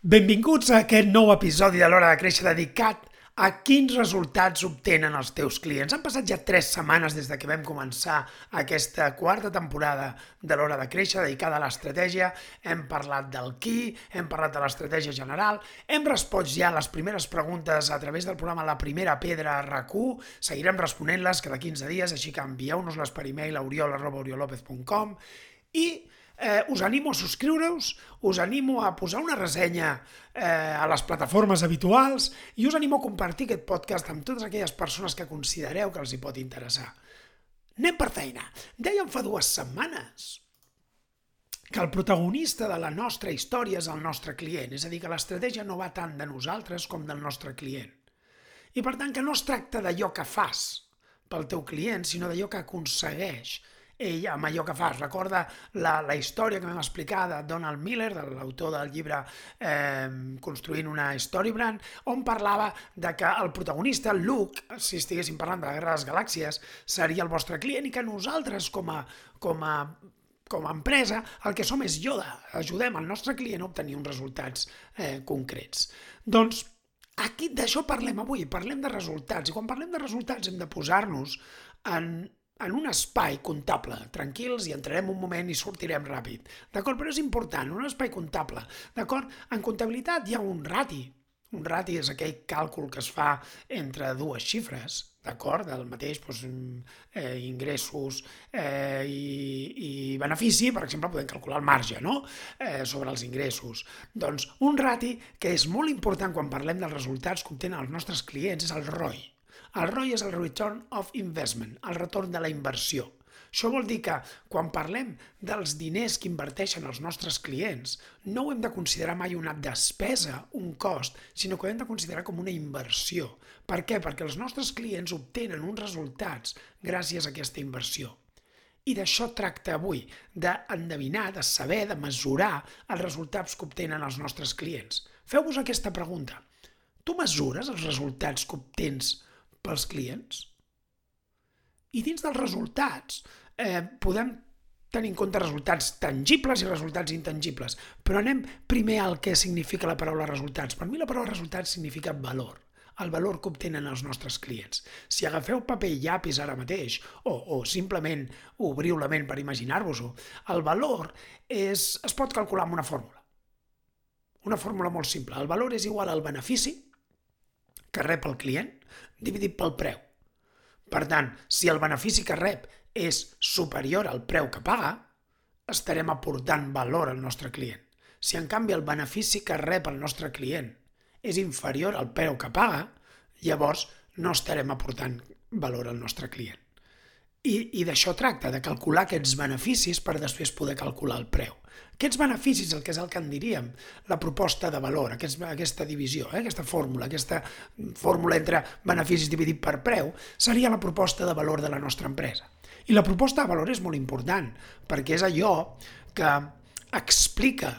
Benvinguts a aquest nou episodi de l'Hora de Créixer dedicat a quins resultats obtenen els teus clients. Han passat ja tres setmanes des de que vam començar aquesta quarta temporada de l'Hora de Créixer dedicada a l'estratègia. Hem parlat del qui, hem parlat de l'estratègia general, hem respost ja les primeres preguntes a través del programa La Primera Pedra RAC1. Seguirem responent-les cada 15 dies, així que envieu-nos-les per e-mail a oriol.oriolopez.com i eh, us animo a subscriure-us, us animo a posar una ressenya eh, a les plataformes habituals i us animo a compartir aquest podcast amb totes aquelles persones que considereu que els hi pot interessar. Anem per feina. Dèiem fa dues setmanes que el protagonista de la nostra història és el nostre client, és a dir, que l'estratègia no va tant de nosaltres com del nostre client. I per tant que no es tracta d'allò que fas pel teu client, sinó d'allò que aconsegueix ell amb allò que fas. Recorda la, la història que vam explicar de Donald Miller, de l'autor del llibre eh, Construint una Storybrand, on parlava de que el protagonista, Luke, si estiguéssim parlant de la Guerra de les Galàxies, seria el vostre client i que nosaltres com a, com a com a empresa, el que som és Yoda. Ajudem el nostre client a obtenir uns resultats eh, concrets. Doncs aquí d'això parlem avui, parlem de resultats. I quan parlem de resultats hem de posar-nos en en un espai comptable, tranquils, i entrarem un moment i sortirem ràpid. D'acord? Però és important, un espai comptable. D'acord? En comptabilitat hi ha un rati. Un rati és aquell càlcul que es fa entre dues xifres, d'acord? Del mateix doncs, eh, ingressos eh, i, i benefici, per exemple, podem calcular el marge no? eh, sobre els ingressos. Doncs un rati que és molt important quan parlem dels resultats que obtenen els nostres clients és el ROI, el ROI és el Return of Investment, el retorn de la inversió. Això vol dir que quan parlem dels diners que inverteixen els nostres clients, no ho hem de considerar mai una despesa, un cost, sinó que ho hem de considerar com una inversió. Per què? Perquè els nostres clients obtenen uns resultats gràcies a aquesta inversió. I d'això tracta avui, d'endevinar, de saber, de mesurar els resultats que obtenen els nostres clients. Feu-vos aquesta pregunta. Tu mesures els resultats que obtens pels clients. I dins dels resultats eh, podem tenir en compte resultats tangibles i resultats intangibles, però anem primer al que significa la paraula resultats. Per mi la paraula resultats significa valor el valor que obtenen els nostres clients. Si agafeu paper i llapis ara mateix, o, o simplement obriu la ment per imaginar-vos-ho, el valor és, es pot calcular amb una fórmula. Una fórmula molt simple. El valor és igual al benefici que rep el client dividit pel preu. Per tant, si el benefici que rep és superior al preu que paga, estarem aportant valor al nostre client. Si en canvi el benefici que rep el nostre client és inferior al preu que paga, llavors no estarem aportant valor al nostre client. I, i d'això tracta, de calcular aquests beneficis per després poder calcular el preu. Aquests beneficis, el que és el que en diríem, la proposta de valor, aquest, aquesta divisió, eh, aquesta fórmula, aquesta fórmula entre beneficis dividit per preu, seria la proposta de valor de la nostra empresa. I la proposta de valor és molt important, perquè és allò que explica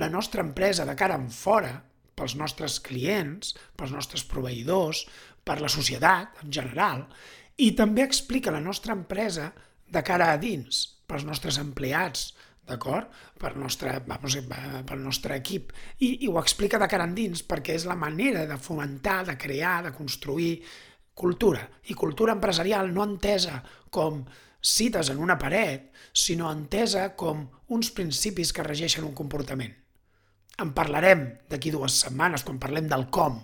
la nostra empresa de cara en fora, pels nostres clients, pels nostres proveïdors, per la societat en general, i també explica la nostra empresa de cara a dins, pels nostres empleats, d'acord? Per nostre, vamos, pel nostre equip. I, I ho explica de cara endins perquè és la manera de fomentar, de crear, de construir cultura. I cultura empresarial no entesa com cites en una paret, sinó entesa com uns principis que regeixen un comportament. En parlarem d'aquí dues setmanes quan parlem del com,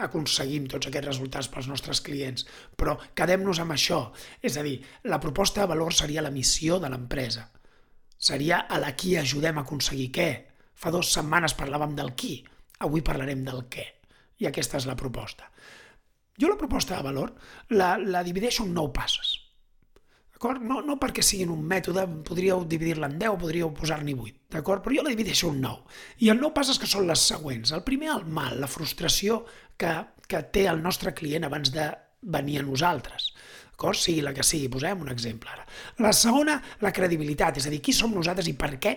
aconseguim tots aquests resultats pels nostres clients, però quedem-nos amb això. És a dir, la proposta de valor seria la missió de l'empresa. Seria a la qui ajudem a aconseguir què. Fa dues setmanes parlàvem del qui, avui parlarem del què. I aquesta és la proposta. Jo la proposta de valor la, la divideixo en nou passes. d'acord? No, no perquè siguin un mètode, podríeu dividir-la en 10, podríeu posar-n'hi 8, d'acord? Però jo la divideixo en 9. I el 9 passes que són les següents. El primer, el mal, la frustració que, que té el nostre client abans de venir a nosaltres. D'acord? Sigui la que sigui, posem un exemple ara. La segona, la credibilitat, és a dir, qui som nosaltres i per què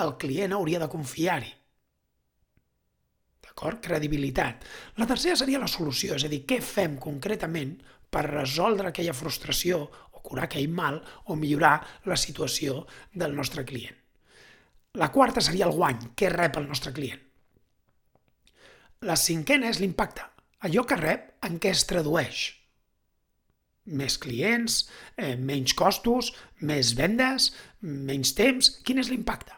el client hauria de confiar-hi. D'acord? Credibilitat. La tercera seria la solució, és a dir, què fem concretament per resoldre aquella frustració o curar aquell mal o millorar la situació del nostre client. La quarta seria el guany, què rep el nostre client. La cinquena és l'impacte, allò que rep en què es tradueix. Més clients, eh, menys costos, més vendes, menys temps... Quin és l'impacte?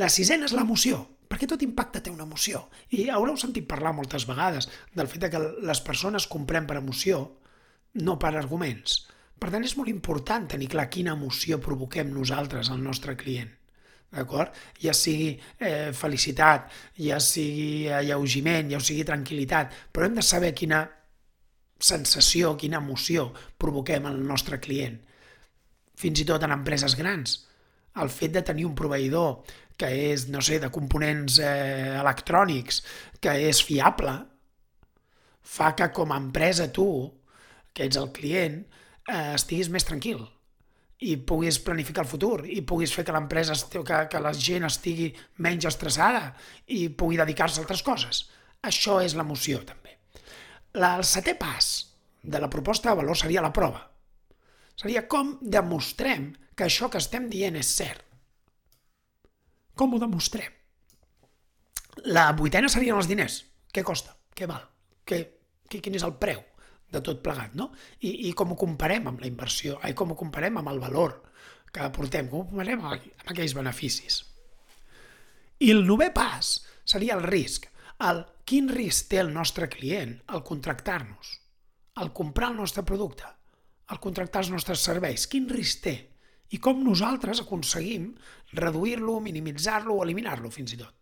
La sisena és l'emoció, perquè tot impacte té una emoció. I haureu sentit parlar moltes vegades del fet que les persones comprem per emoció, no per arguments. Per tant, és molt important tenir clar quina emoció provoquem nosaltres al nostre client. D'acord? Ja sigui eh, felicitat, ja sigui alleugiment, ja sigui tranquil·litat, però hem de saber quina sensació, quina emoció provoquem al nostre client. Fins i tot en empreses grans. El fet de tenir un proveïdor que és, no sé, de components eh, electrònics, que és fiable, fa que com a empresa tu que ets el client, eh, estiguis més tranquil i puguis planificar el futur i puguis fer que l'empresa, que, que la gent estigui menys estressada i pugui dedicar-se a altres coses. Això és l'emoció, també. La, el setè pas de la proposta de valor seria la prova. Seria com demostrem que això que estem dient és cert. Com ho demostrem? La vuitena serien els diners. Què costa? Què val? Què, quin és el preu? De tot plegat, no? I, i com ho comparem amb la inversió, ai, com ho comparem amb el valor que aportem, com ho comparem amb aquells beneficis. I el novè pas seria el risc. El quin risc té el nostre client al contractar-nos, al comprar el nostre producte, al contractar els nostres serveis, quin risc té? I com nosaltres aconseguim reduir-lo, minimitzar-lo o eliminar-lo fins i tot.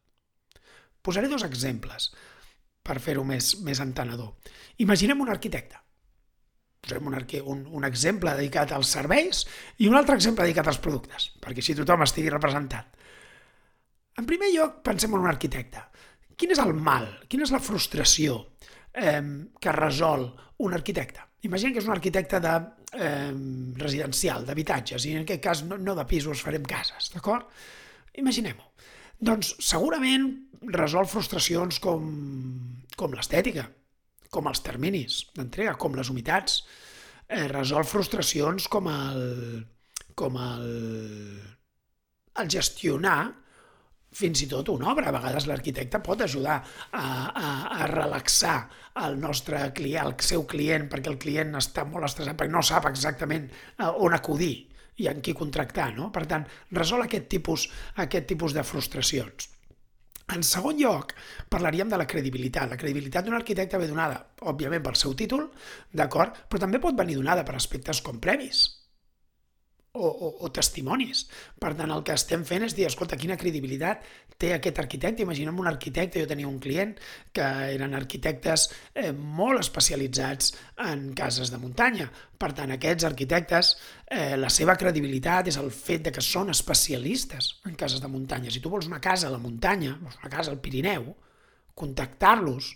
Posaré dos exemples per fer-ho més, més entenedor. Imaginem un arquitecte. Posem un, un, un exemple dedicat als serveis i un altre exemple dedicat als productes, perquè si tothom estigui representat. En primer lloc, pensem en un arquitecte. Quin és el mal, quina és la frustració eh, que resol un arquitecte? Imaginem que és un arquitecte de, eh, residencial, d'habitatges, i en aquest cas no, no de pisos, farem cases, d'acord? Imaginem-ho. Doncs segurament resol frustracions com, com l'estètica, com els terminis d'entrega, com les humitats. Eh, resol frustracions com el, com el, el gestionar fins i tot una obra. A vegades l'arquitecte pot ajudar a, a, a relaxar el nostre client, el seu client, perquè el client està molt estressat, perquè no sap exactament eh, on acudir i en qui contractar. No? Per tant, resol aquest tipus, aquest tipus de frustracions. En segon lloc, parlaríem de la credibilitat. La credibilitat d'un arquitecte ve donada, òbviament, pel seu títol, d'acord, però també pot venir donada per aspectes com premis o, o, o testimonis. Per tant, el que estem fent és dir, escolta, quina credibilitat té aquest arquitecte. Imaginem un arquitecte, jo tenia un client que eren arquitectes eh, molt especialitzats en cases de muntanya. Per tant, aquests arquitectes, eh, la seva credibilitat és el fet de que són especialistes cases de muntanya. Si tu vols una casa a la muntanya, vols una casa al Pirineu, contactar-los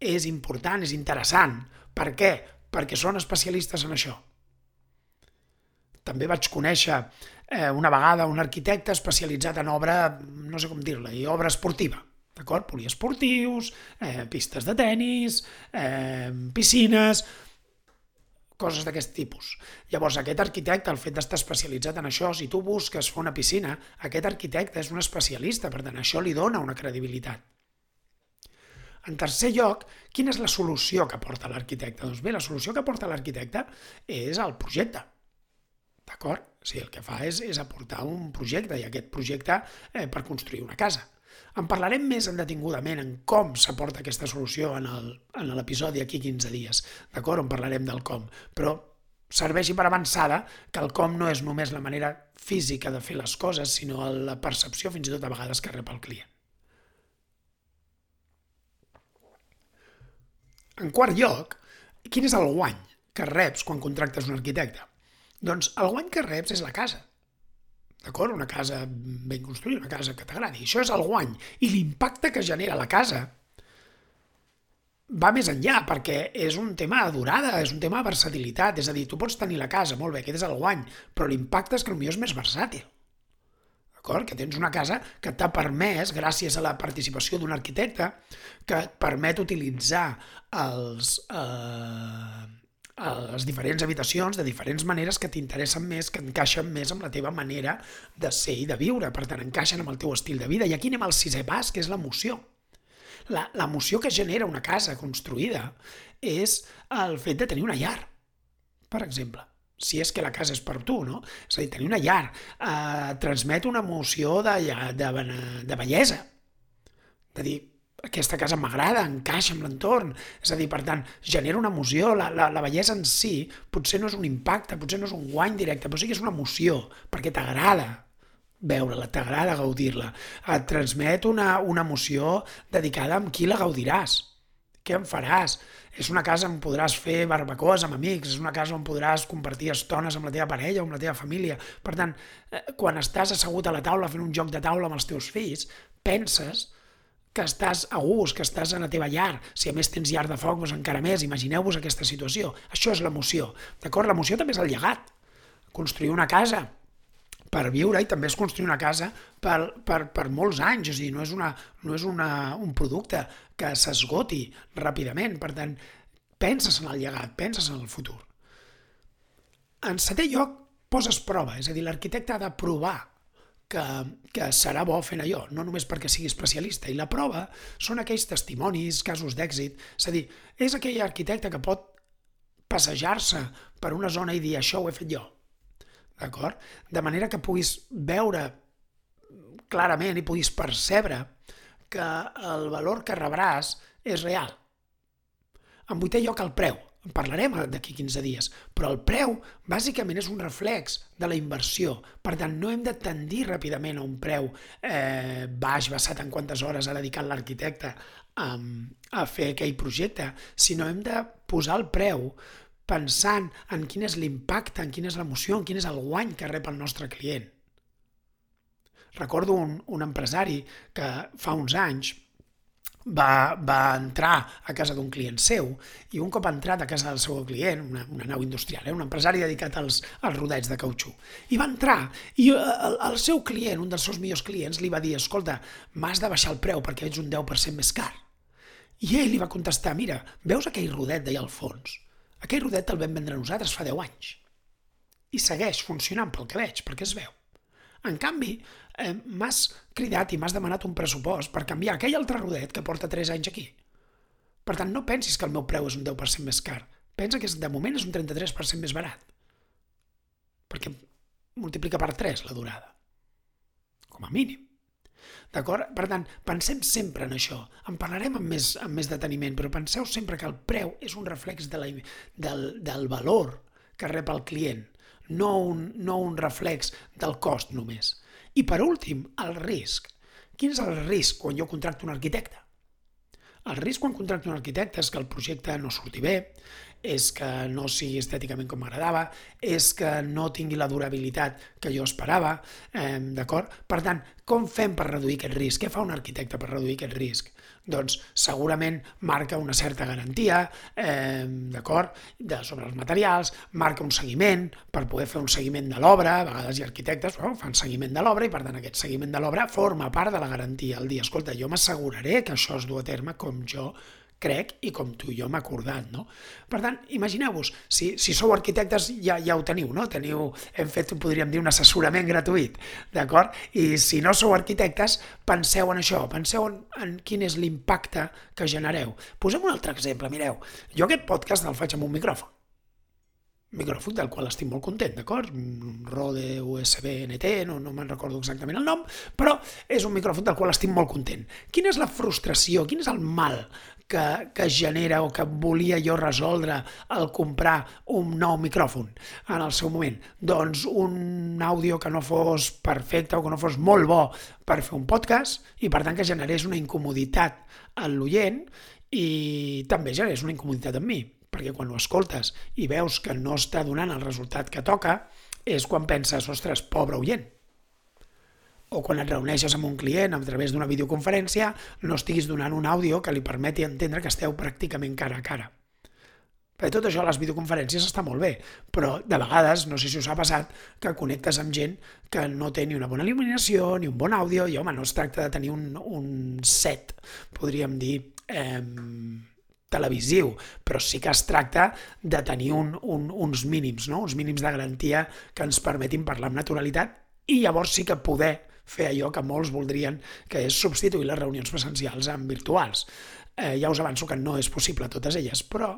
és important, és interessant. Per què? Perquè són especialistes en això també vaig conèixer eh, una vegada un arquitecte especialitzat en obra, no sé com dir-la, i obra esportiva, d'acord? Poliesportius, eh, pistes de tennis, eh, piscines, coses d'aquest tipus. Llavors, aquest arquitecte, el fet d'estar especialitzat en això, si tu busques fer una piscina, aquest arquitecte és un especialista, per tant, això li dona una credibilitat. En tercer lloc, quina és la solució que porta l'arquitecte? Doncs bé, la solució que porta l'arquitecte és el projecte. D'acord? O sigui, el que fa és, és aportar un projecte i aquest projecte eh, per construir una casa. En parlarem més en detingudament en com s'aporta aquesta solució en l'episodi aquí 15 dies, d'acord? On parlarem del com. Però serveixi per avançada que el com no és només la manera física de fer les coses, sinó la percepció fins i tot a vegades que rep el client. En quart lloc, quin és el guany que reps quan contractes un arquitecte? doncs el guany que reps és la casa. D'acord? Una casa ben construïda, una casa que t'agradi. Això és el guany. I l'impacte que genera la casa va més enllà, perquè és un tema de durada, és un tema de versatilitat, és a dir, tu pots tenir la casa, molt bé, aquest és el guany, però l'impacte és que potser és més versàtil. D'acord? Que tens una casa que t'ha permès, gràcies a la participació d'un arquitecte, que et permet utilitzar els, eh, les diferents habitacions de diferents maneres que t'interessen més, que encaixen més amb la teva manera de ser i de viure, per tant, encaixen amb el teu estil de vida. I aquí anem al sisè pas, que és l'emoció. L'emoció que genera una casa construïda és el fet de tenir una llar, per exemple si és que la casa és per tu, no? És a dir, tenir una llar eh, transmet una emoció de, de, de bellesa, de dir, aquesta casa m'agrada, encaixa amb l'entorn, és a dir, per tant, genera una emoció, la, la, la bellesa en si potser no és un impacte, potser no és un guany directe, però sí que és una emoció, perquè t'agrada veure-la, t'agrada gaudir-la, et transmet una, una emoció dedicada amb qui la gaudiràs, què en faràs, és una casa on podràs fer barbacoes amb amics, és una casa on podràs compartir estones amb la teva parella o amb la teva família. Per tant, eh, quan estàs assegut a la taula fent un joc de taula amb els teus fills, penses que estàs a gust, que estàs a la teva llar. Si a més tens llar de foc, doncs encara més. Imagineu-vos aquesta situació. Això és l'emoció. D'acord? L'emoció també és el llegat. Construir una casa per viure i també és construir una casa per, per, per molts anys, o sigui, no és, una, no és una, un producte que s'esgoti ràpidament, per tant, penses en el llegat, penses en el futur. En setè lloc, poses prova, és a dir, l'arquitecte ha de provar que, que serà bo fent allò, no només perquè sigui especialista. I la prova són aquells testimonis, casos d'èxit, és a dir, és aquell arquitecte que pot passejar-se per una zona i dir això ho he fet jo. D'acord? De manera que puguis veure clarament i puguis percebre que el valor que rebràs és real. En vuitè lloc, el preu en parlarem d'aquí 15 dies, però el preu bàsicament és un reflex de la inversió. Per tant, no hem de tendir ràpidament a un preu eh, baix basat en quantes hores ha dedicat l'arquitecte a, a fer aquell projecte, sinó hem de posar el preu pensant en quin és l'impacte, en quina és l'emoció, en quin és el guany que rep el nostre client. Recordo un, un empresari que fa uns anys va, va entrar a casa d'un client seu i un cop entrat a casa del seu client, una, una nau industrial, eh, un empresari dedicat als, als rodets de cautxú, i va entrar i eh, el, el seu client, un dels seus millors clients, li va dir, escolta, m'has de baixar el preu perquè ets un 10% més car. I ell li va contestar, mira, veus aquell rodet d'allà al fons? Aquell rodet el vam vendre nosaltres fa 10 anys. I segueix funcionant pel que veig, perquè es veu. En canvi, eh, m'has cridat i m'has demanat un pressupost per canviar aquell altre rodet que porta 3 anys aquí. Per tant, no pensis que el meu preu és un 10% més car. Pensa que és, de moment és un 33% més barat. Perquè multiplica per 3 la durada. Com a mínim. D'acord? Per tant, pensem sempre en això. En parlarem amb més, amb més deteniment, però penseu sempre que el preu és un reflex de la, del, del valor que rep el client, no un, no un reflex del cost només. I per últim, el risc. Quin és el risc quan jo contracto un arquitecte? El risc quan contracto un arquitecte és que el projecte no surti bé, és que no sigui estèticament com m'agradava, és que no tingui la durabilitat que jo esperava, eh, d'acord? Per tant, com fem per reduir aquest risc? Què fa un arquitecte per reduir aquest risc? Doncs segurament marca una certa garantia, eh, d'acord, de, sobre els materials, marca un seguiment per poder fer un seguiment de l'obra, a vegades hi ha arquitectes bueno, fan seguiment de l'obra i per tant aquest seguiment de l'obra forma part de la garantia. El dia, escolta, jo m'asseguraré que això es du a terme com jo crec, i com tu i jo hem acordat, no? Per tant, imagineu-vos, si, si sou arquitectes ja, ja ho teniu, no? Teniu, hem fet, podríem dir, un assessorament gratuït, d'acord? I si no sou arquitectes, penseu en això, penseu en, en quin és l'impacte que genereu. Posem un altre exemple, mireu, jo aquest podcast el faig amb un micròfon, micròfon del qual estic molt content, d'acord? Un Rode USB NT, no, no me'n recordo exactament el nom, però és un micròfon del qual estic molt content. Quina és la frustració, quin és el mal que, que genera o que volia jo resoldre al comprar un nou micròfon en el seu moment? Doncs un àudio que no fos perfecte o que no fos molt bo per fer un podcast i per tant que generés una incomoditat a l'oient i també generés una incomoditat en mi perquè quan ho escoltes i veus que no està donant el resultat que toca, és quan penses, ostres, pobre oient. O quan et reuneixes amb un client a través d'una videoconferència, no estiguis donant un àudio que li permeti entendre que esteu pràcticament cara a cara. Perquè tot això les videoconferències està molt bé, però de vegades, no sé si us ha passat, que connectes amb gent que no té ni una bona il·luminació, ni un bon àudio, i home, no es tracta de tenir un, un set, podríem dir, eh, televisiu, però sí que es tracta de tenir un, un, uns mínims, no? uns mínims de garantia que ens permetin parlar amb naturalitat i llavors sí que poder fer allò que molts voldrien, que és substituir les reunions presencials amb virtuals. Eh, ja us avanço que no és possible totes elles, però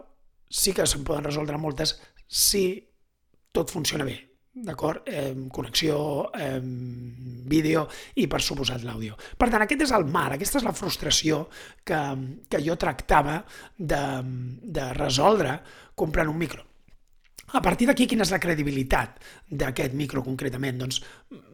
sí que se'n poden resoldre moltes si tot funciona bé, d'acord? Eh, connexió, eh, vídeo i, per suposat, l'àudio. Per tant, aquest és el mar, aquesta és la frustració que, que jo tractava de, de resoldre comprant un micro. A partir d'aquí, quina és la credibilitat d'aquest micro concretament? Doncs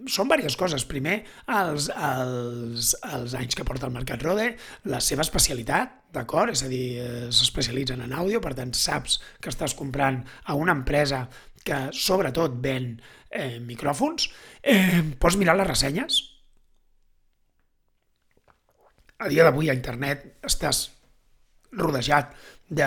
són diverses coses. Primer, els, els, els anys que porta el mercat Rode, la seva especialitat, d'acord? És a dir, eh, s'especialitzen en àudio, per tant, saps que estàs comprant a una empresa que sobretot ven eh, micròfons. Eh, pots mirar les ressenyes. A dia d'avui a internet estàs rodejat de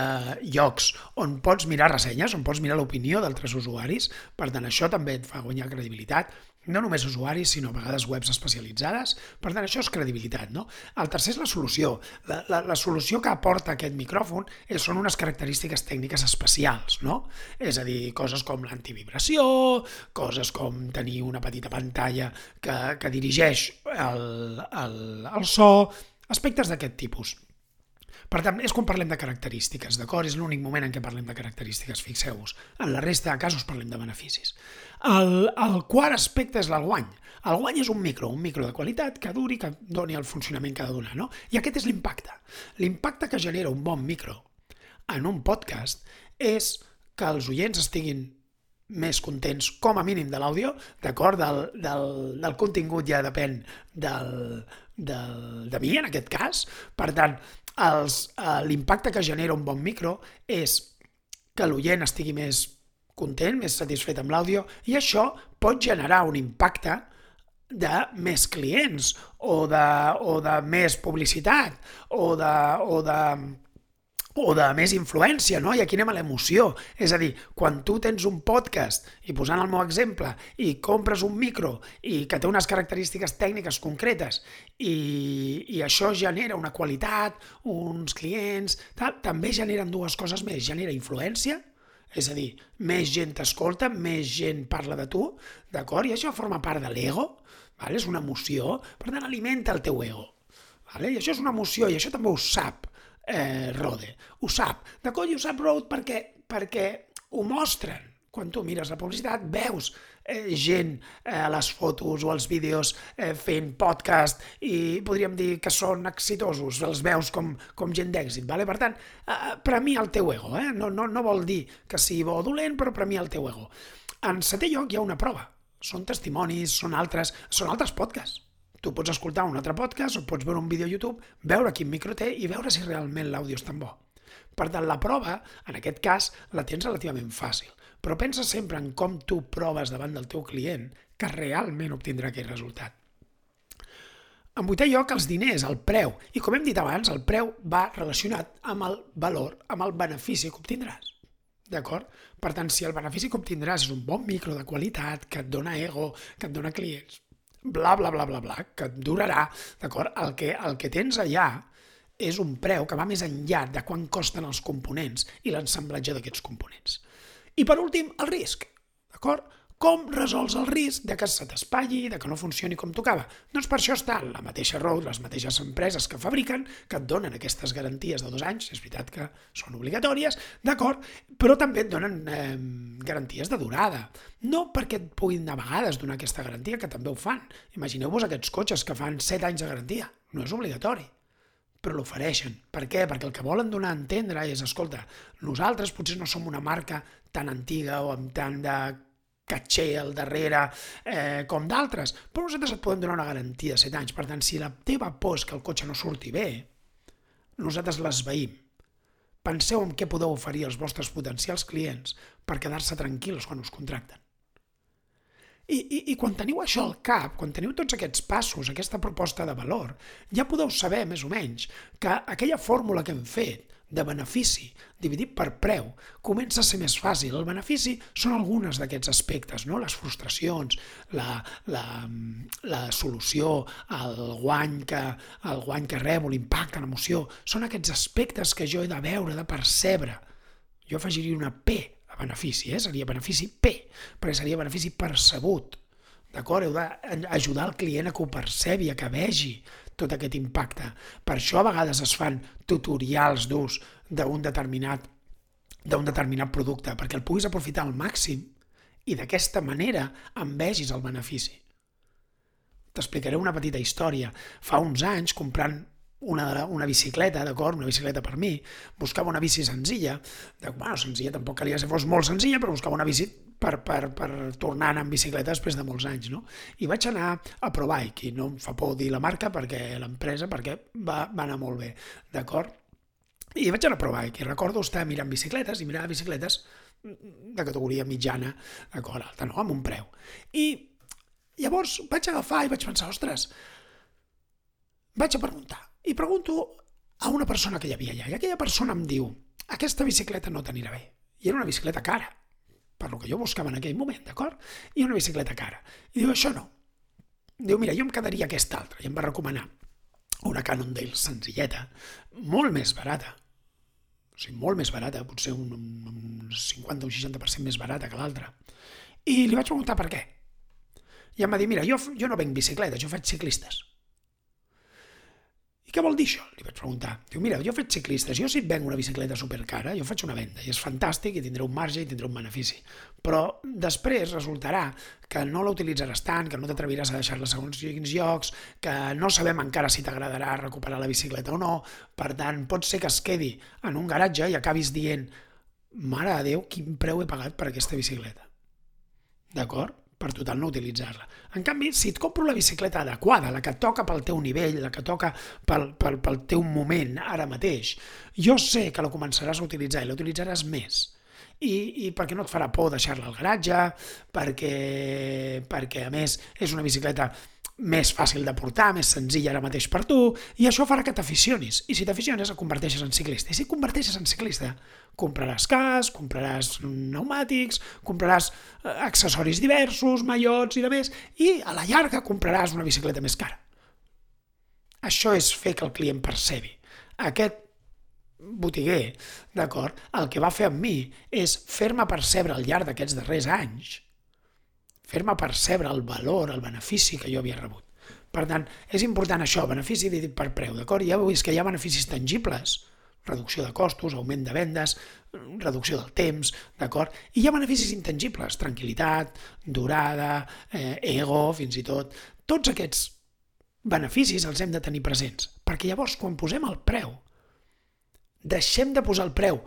llocs on pots mirar ressenyes, on pots mirar l'opinió d'altres usuaris, per tant això també et fa guanyar credibilitat, no només usuaris, sinó a vegades webs especialitzades, per tant això és credibilitat. No? El tercer és la solució. La, la, la solució que aporta aquest micròfon és, són unes característiques tècniques especials, no? és a dir, coses com l'antivibració, coses com tenir una petita pantalla que, que dirigeix el, el, el so, aspectes d'aquest tipus. Per tant, és quan parlem de característiques, d'acord? És l'únic moment en què parlem de característiques, fixeu-vos. En la resta de casos parlem de beneficis. El, el quart aspecte és el guany. El guany és un micro, un micro de qualitat que duri, que doni el funcionament que ha de donar, no? I aquest és l'impacte. L'impacte que genera un bon micro en un podcast és que els oients estiguin més contents, com a mínim, de l'àudio, d'acord? Del, del, del contingut ja depèn del, del, de mi, en aquest cas. Per tant, l'impacte que genera un bon micro és que l'oient estigui més content, més satisfet amb l'àudio, i això pot generar un impacte de més clients o de, o de més publicitat o de, o de, o de més influència, no? I aquí anem a l'emoció. És a dir, quan tu tens un podcast, i posant el meu exemple, i compres un micro i que té unes característiques tècniques concretes i, i això genera una qualitat, uns clients, tal, també generen dues coses més. Genera influència, és a dir, més gent t'escolta, més gent parla de tu, d'acord? I això forma part de l'ego, és una emoció, per tant alimenta el teu ego. Vale? I això és una emoció, i això també ho sap eh, Rode. Ho sap. D'acord? I ho sap Rode perquè, perquè ho mostren. Quan tu mires la publicitat, veus eh, gent eh, a les fotos o als vídeos eh, fent podcast i podríem dir que són exitosos, els veus com, com gent d'èxit. Vale? Per tant, eh, premia el teu ego. Eh? No, no, no vol dir que sigui bo o dolent, però premia el teu ego. En setè lloc hi ha una prova. Són testimonis, són altres, són altres podcasts Tu pots escoltar un altre podcast o pots veure un vídeo a YouTube, veure quin micro té i veure si realment l'àudio és tan bo. Per tant, la prova, en aquest cas, la tens relativament fàcil. Però pensa sempre en com tu proves davant del teu client que realment obtindrà aquell resultat. En vuitè lloc, els diners, el preu. I com hem dit abans, el preu va relacionat amb el valor, amb el benefici que obtindràs. D'acord? Per tant, si el benefici que obtindràs és un bon micro de qualitat, que et dona ego, que et dona clients, bla, bla, bla, bla, bla, que et durarà, d'acord? El, que, el que tens allà és un preu que va més enllà de quan costen els components i l'ensamblatge d'aquests components. I per últim, el risc, d'acord? Com resols el risc de que se t'espatlli, de que no funcioni com tocava? Doncs per això estan la mateixa Road, les mateixes empreses que fabriquen, que et donen aquestes garanties de dos anys, és veritat que són obligatòries, d'acord, però també et donen eh, garanties de durada. No perquè et puguin a vegades donar aquesta garantia, que també ho fan. Imagineu-vos aquests cotxes que fan 7 anys de garantia. No és obligatori però l'ofereixen. Per què? Perquè el que volen donar a entendre és, escolta, nosaltres potser no som una marca tan antiga o amb tant de caché al darrere, eh, com d'altres, però nosaltres et podem donar una garantia de 7 anys. Per tant, si la teva por que el cotxe no surti bé, nosaltres l'esveïm. penseu en què podeu oferir als vostres potencials clients per quedar-se tranquils quan us contracten. I, i, I quan teniu això al cap, quan teniu tots aquests passos, aquesta proposta de valor, ja podeu saber, més o menys, que aquella fórmula que hem fet de benefici dividit per preu comença a ser més fàcil. El benefici són algunes d'aquests aspectes, no? les frustracions, la, la, la solució, el guany que, el guany que rebo, l'impacte, l'emoció, són aquests aspectes que jo he de veure, de percebre. Jo afegiria una P a benefici, eh? seria benefici P, perquè seria benefici percebut. D'acord? Heu d'ajudar el client a que ho percebi, a que vegi tot aquest impacte. Per això a vegades es fan tutorials d'ús d'un determinat d'un determinat producte, perquè el puguis aprofitar al màxim i d'aquesta manera en vegis el benefici. T'explicaré una petita història. Fa uns anys, comprant una, una bicicleta, d'acord? Una bicicleta per mi. Buscava una bici senzilla. De, bueno, senzilla tampoc calia que fos molt senzilla, però buscava una bici per, per, per tornar anar amb bicicleta després de molts anys, no? I vaig anar a ProBike, i no em fa por dir la marca perquè l'empresa, perquè va, va anar molt bé, d'acord? I vaig anar a ProBike, i recordo estar mirant bicicletes, i mirar bicicletes de categoria mitjana, d'acord, alta, no? Amb un preu. I llavors vaig agafar i vaig pensar, ostres, vaig a preguntar, i pregunto a una persona que hi havia allà, i aquella persona em diu, aquesta bicicleta no t'anirà bé. I era una bicicleta cara, per lo que jo buscava en aquell moment, d'acord? I una bicicleta cara. I diu, això no. Diu, mira, jo em quedaria aquesta altra. I em va recomanar una Cannondale senzilleta, molt més barata. O sigui, molt més barata, potser un, un 50 o 60% més barata que l'altra. I li vaig preguntar per què. I em va dir, mira, jo, jo no venc bicicletes, jo faig ciclistes. I què vol dir això? Li vaig preguntar. Diu, mira, jo faig ciclistes, jo si et venc una bicicleta supercara, jo faig una venda i és fantàstic i tindré un marge i tindré un benefici. Però després resultarà que no la utilitzaràs tant, que no t'atreviràs a deixar-la segons quins llocs, que no sabem encara si t'agradarà recuperar la bicicleta o no, per tant, pot ser que es quedi en un garatge i acabis dient mare de Déu, quin preu he pagat per aquesta bicicleta. D'acord? Per total no utilitzar-la. En canvi, si et compro la bicicleta adequada, la que toca pel teu nivell, la que toca pel, pel, pel teu moment ara mateix, jo sé que la començaràs a utilitzar i la utilitzaràs més. I, i perquè no et farà por deixar-la al garatge, perquè, perquè a més és una bicicleta més fàcil de portar, més senzilla ara mateix per tu, i això farà que t'aficionis. I si t'aficiones, et converteixes en ciclista. I si converteixes en ciclista, compraràs cas, compraràs pneumàtics, compraràs eh, accessoris diversos, mallots i de més, i a la llarga compraràs una bicicleta més cara. Això és fer que el client percebi. Aquest botiguer, d'acord, el que va fer amb mi és fer-me percebre al llarg d'aquests darrers anys fer-me percebre el valor, el benefici que jo havia rebut. Per tant, és important això, benefici dividit per preu, d'acord? Ja vist que hi ha beneficis tangibles, reducció de costos, augment de vendes, reducció del temps, d'acord? I hi ha beneficis intangibles, tranquil·litat, durada, eh, ego, fins i tot. Tots aquests beneficis els hem de tenir presents, perquè llavors quan posem el preu, deixem de posar el preu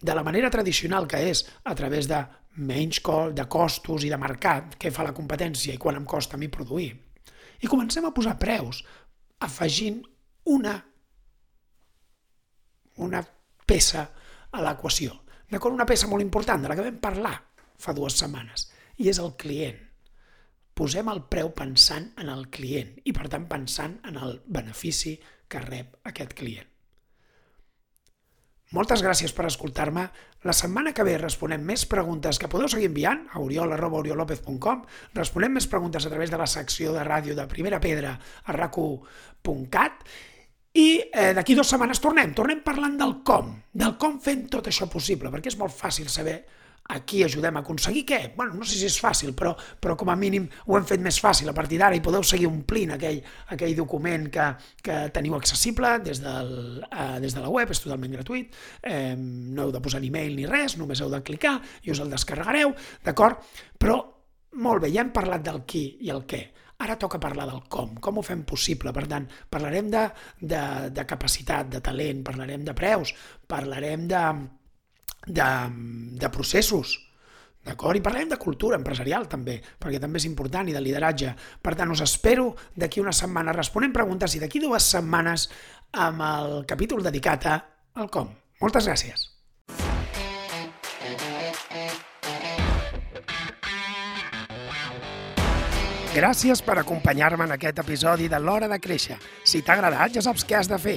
de la manera tradicional que és a través de menys de costos i de mercat que fa la competència i quan em costa a mi produir. I comencem a posar preus afegint una, una peça a l'equació. D'acord? Una peça molt important de la que vam parlar fa dues setmanes i és el client. Posem el preu pensant en el client i, per tant, pensant en el benefici que rep aquest client. Moltes gràcies per escoltar-me. La setmana que ve responem més preguntes que podeu seguir enviant a oriol.oriolopez.com. Responem més preguntes a través de la secció de ràdio de Primera Pedra a racu.cat i eh, d'aquí dues setmanes tornem. Tornem parlant del com, del com fem tot això possible, perquè és molt fàcil saber aquí ajudem a aconseguir què? Bueno, no sé si és fàcil, però, però com a mínim ho hem fet més fàcil a partir d'ara i podeu seguir omplint aquell, aquell document que, que teniu accessible des, del, uh, des de la web, és totalment gratuït, eh, no heu de posar ni mail ni res, només heu de clicar i us el descarregareu, d'acord? Però molt bé, ja hem parlat del qui i el què. Ara toca parlar del com, com ho fem possible. Per tant, parlarem de, de, de capacitat, de talent, parlarem de preus, parlarem de, de, de processos, d'acord? I parlarem de cultura empresarial també, perquè també és important, i de lideratge. Per tant, us espero d'aquí una setmana responent preguntes i d'aquí dues setmanes amb el capítol dedicat a al com. Moltes gràcies. Gràcies per acompanyar-me en aquest episodi de l'Hora de Créixer. Si t'ha agradat, ja saps què has de fer.